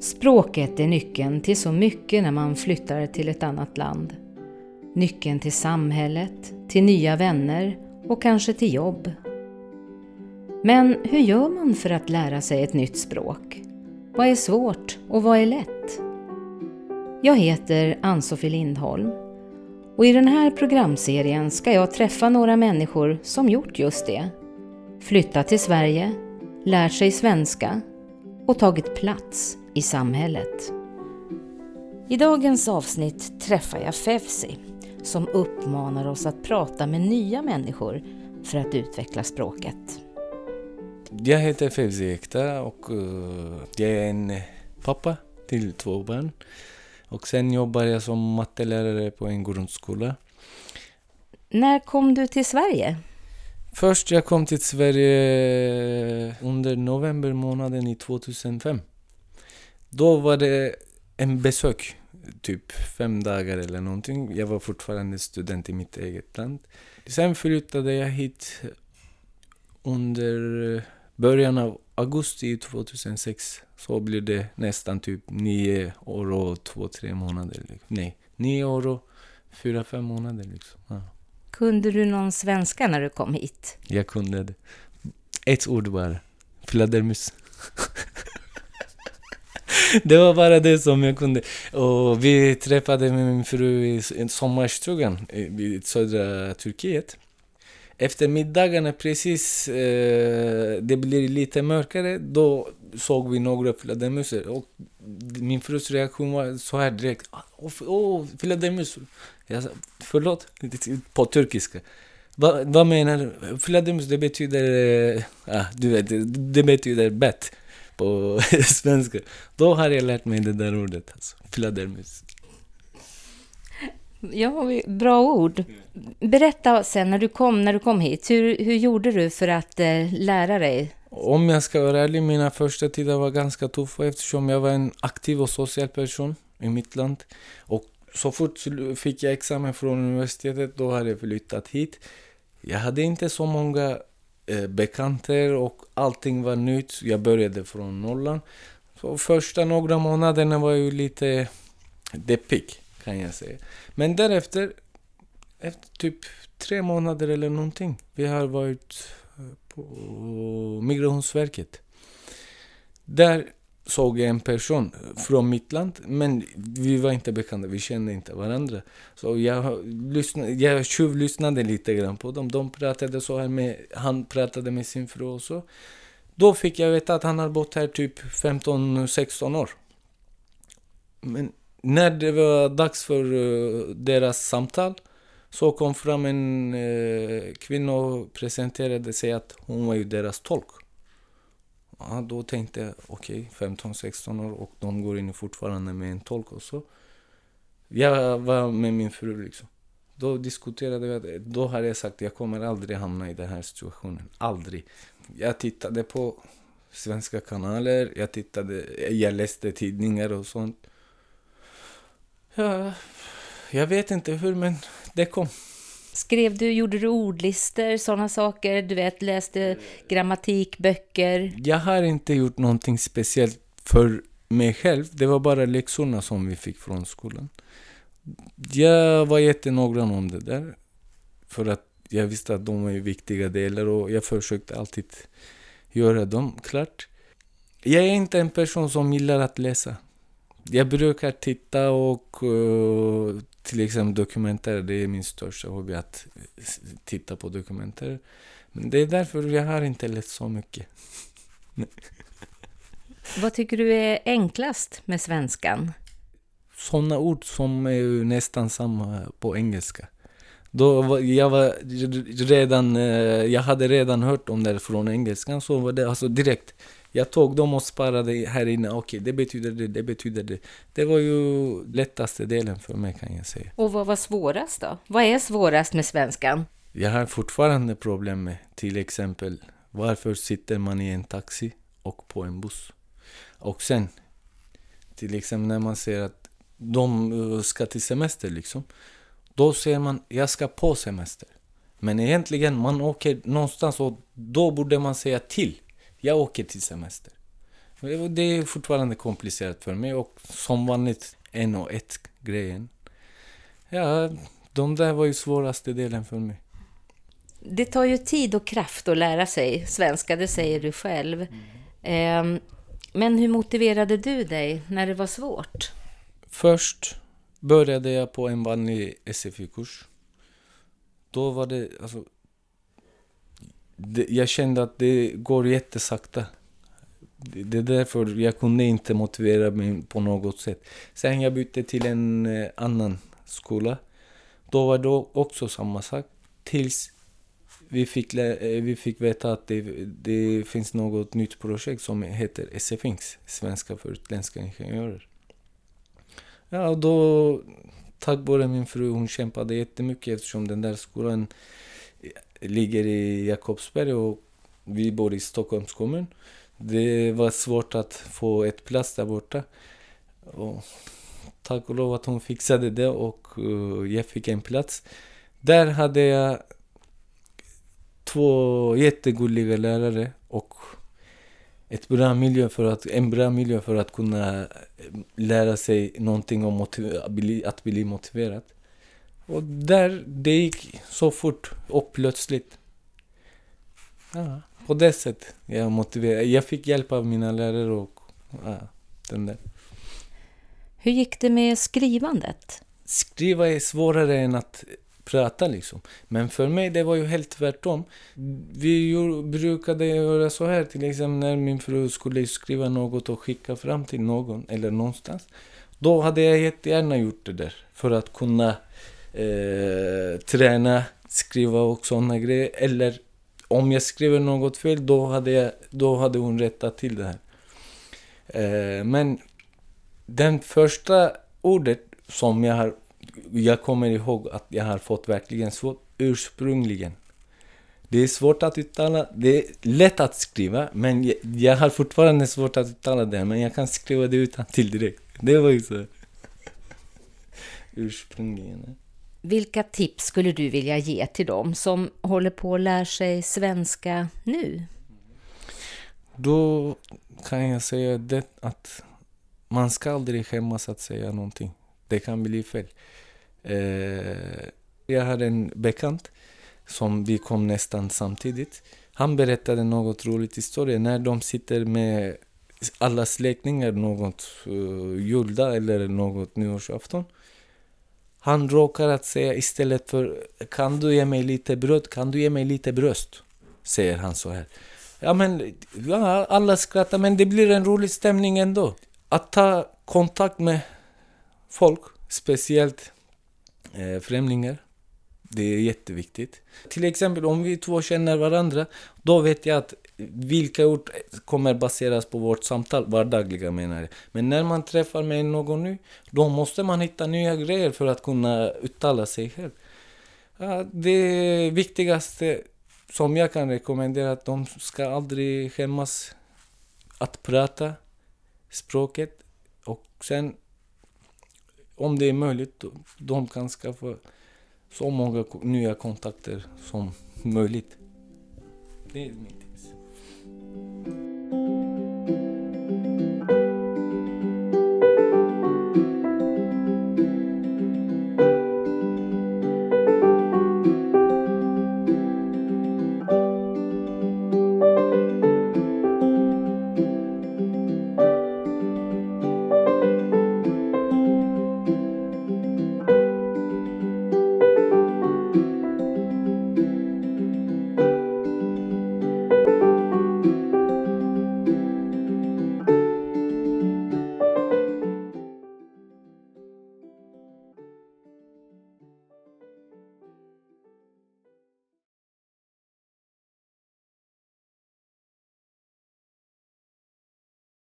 Språket är nyckeln till så mycket när man flyttar till ett annat land. Nyckeln till samhället, till nya vänner och kanske till jobb. Men hur gör man för att lära sig ett nytt språk? Vad är svårt och vad är lätt? Jag heter Ann-Sofie Lindholm och i den här programserien ska jag träffa några människor som gjort just det. Flyttat till Sverige, lärt sig svenska och tagit plats i samhället. I dagens avsnitt träffar jag Fevsi som uppmanar oss att prata med nya människor för att utveckla språket. Jag heter Fevzi Ekta och uh, jag är en pappa till två barn. Och sen jobbar jag som mattelärare på en grundskola. När kom du till Sverige? Först jag kom till Sverige under november månaden i 2005. Då var det en besök, typ fem dagar eller någonting. Jag var fortfarande student i mitt eget land. Sen flyttade jag hit under början av augusti 2006. Så blir det nästan typ nio år och två, tre månader. Nej, nio år och fyra, fem månader liksom. Ja. Kunde du någon svenska när du kom hit? Jag kunde det. Ett ord bara. Fladdermus. det var bara det som jag kunde. Och vi träffade min fru i sommarstugan i södra Turkiet. Efter middagarna precis, eh, det blir lite mörkare, då såg vi några fladdermusar. Och min frus reaktion var så här direkt. Ah, åh, oh, fladdermusar. Jag sa, förlåt? På turkiska. Va, vad menar du? Fladdermus, det betyder... Eh, ah, du vet, det betyder bett på svenska. Då har jag lärt mig det där ordet, alltså. Fladdermus. Ja, bra ord. Berätta sen när du kom, när du kom hit. Hur, hur gjorde du för att eh, lära dig? Om jag ska vara ärlig, mina första tider var ganska tuffa eftersom jag var en aktiv och social person i mitt land. Och så fort fick jag examen från universitetet, då hade jag flyttat hit. Jag hade inte så många eh, bekanter och allting var nytt. Jag började från nollan. Så första några månaderna var ju lite deppig, kan jag säga. Men därefter, efter typ tre månader eller någonting, vi har varit eh, på Migrationsverket. Där såg jag en person från mitt land, men vi var inte bekanta, vi kände inte varandra. Så jag, lyssnade, jag tjuvlyssnade lite grann på dem. De pratade så här med, han pratade med sin fru och så. Då fick jag veta att han har bott här typ 15-16 år. Men när det var dags för eh, deras samtal så kom fram en eh, kvinna och presenterade sig att hon var ju deras tolk. Ja, då tänkte jag, okej, okay, 15-16 år och de går in fortfarande med en tolk och så. Jag var med min fru liksom. Då diskuterade vi, då hade jag sagt jag kommer aldrig hamna i den här situationen. Aldrig. Jag tittade på svenska kanaler, jag tittade, jag läste tidningar och sånt. Ja, jag vet inte hur, men det kom. Skrev du, gjorde du ordlister, sådana saker? Du vet, läste grammatikböcker? Jag har inte gjort någonting speciellt för mig själv. Det var bara läxorna som vi fick från skolan. Jag var jättenoggrann om det där. För att jag visste att de var viktiga delar och jag försökte alltid göra dem klart. Jag är inte en person som gillar att läsa. Jag brukar titta och uh, till exempel dokumentärer, det är min största hobby att titta på dokumentärer. Men det är därför jag har inte läst så mycket. Vad tycker du är enklast med svenskan? Sådana ord som är nästan samma på engelska. Då var, jag var redan, eh, jag hade redan hört om det från engelskan, så var det alltså direkt jag tog dem och sparade här inne. Okej, okay, det betyder det, det betyder det. Det var ju lättaste delen för mig kan jag säga. Och vad var svårast då? Vad är svårast med svenskan? Jag har fortfarande problem med till exempel varför sitter man i en taxi och på en buss? Och sen, till exempel när man ser att de uh, ska till semester liksom. Då säger man, jag ska på semester. Men egentligen, man åker någonstans och då borde man säga till jag åker till semester. Det är fortfarande komplicerat för mig och som vanligt en och ett grejen. Ja, de där var ju svåraste delen för mig. Det tar ju tid och kraft att lära sig svenska, det säger du själv. Mm. Eh, men hur motiverade du dig när det var svårt? Först började jag på en vanlig SFI-kurs. Då var det, alltså, det, jag kände att det går jättesakta. Det, det är därför jag kunde inte motivera mig på något sätt. Sen jag bytte till en eh, annan skola. Då var det också samma sak. Tills vi fick, eh, vi fick veta att det, det finns något nytt projekt som heter SFINX, Svenska för utländska ingenjörer. Ja, då tack vare min fru, hon kämpade jättemycket eftersom den där skolan ligger i Jakobsberg och vi bor i Stockholms kommun. Det var svårt att få ett plats där borta. Och tack och lov att hon fixade det och eh, jag fick en plats. Där hade jag två jättegulliga lärare och ett bra miljö för att, en bra miljö för att kunna lära sig någonting om att bli motiverad. Och där, det gick så fort och plötsligt. Ja, på det sättet jag motiverade. Jag fick hjälp av mina lärare och ja, den där. Hur gick det med skrivandet? Skriva är svårare än att prata liksom. Men för mig det var ju helt tvärtom. Vi brukade göra så här till exempel när min fru skulle skriva något och skicka fram till någon eller någonstans. Då hade jag jättegärna gjort det där för att kunna eh, träna, skriva och sådana grejer. Eller om jag skriver något fel, då hade, jag, då hade hon rättat till det här. Eh, men den första ordet som jag har jag kommer ihåg att jag har fått verkligen svårt ursprungligen. Det är svårt att uttala, det är lätt att skriva, men jag, jag har fortfarande svårt att uttala det, men jag kan skriva det utan till direkt. Det var ju så. ursprungligen. Vilka tips skulle du vilja ge till dem som håller på att lära sig svenska nu? Då kan jag säga det att man ska aldrig skämmas att säga någonting. Det kan bli fel. Eh, jag har en bekant som vi kom nästan samtidigt. Han berättade något roligt historia när de sitter med alla släktingar något uh, juldag eller något nyårsafton. Han råkar att säga istället för kan du ge mig lite bröd, kan du ge mig lite bröst? Säger han så här. Ja men, ja, alla skrattar men det blir en rolig stämning ändå. Att ta kontakt med folk, speciellt eh, främlingar. Det är jätteviktigt. Till exempel om vi två känner varandra, då vet jag att vilka ord kommer baseras på vårt samtal, vardagliga menar jag. Men när man träffar med någon ny, då måste man hitta nya grejer för att kunna uttala sig själv. Ja, det viktigaste som jag kan rekommendera är att de ska aldrig skämmas att prata språket och sen om det är möjligt, de kan skaffa så många nya kontakter som möjligt. Det är mitt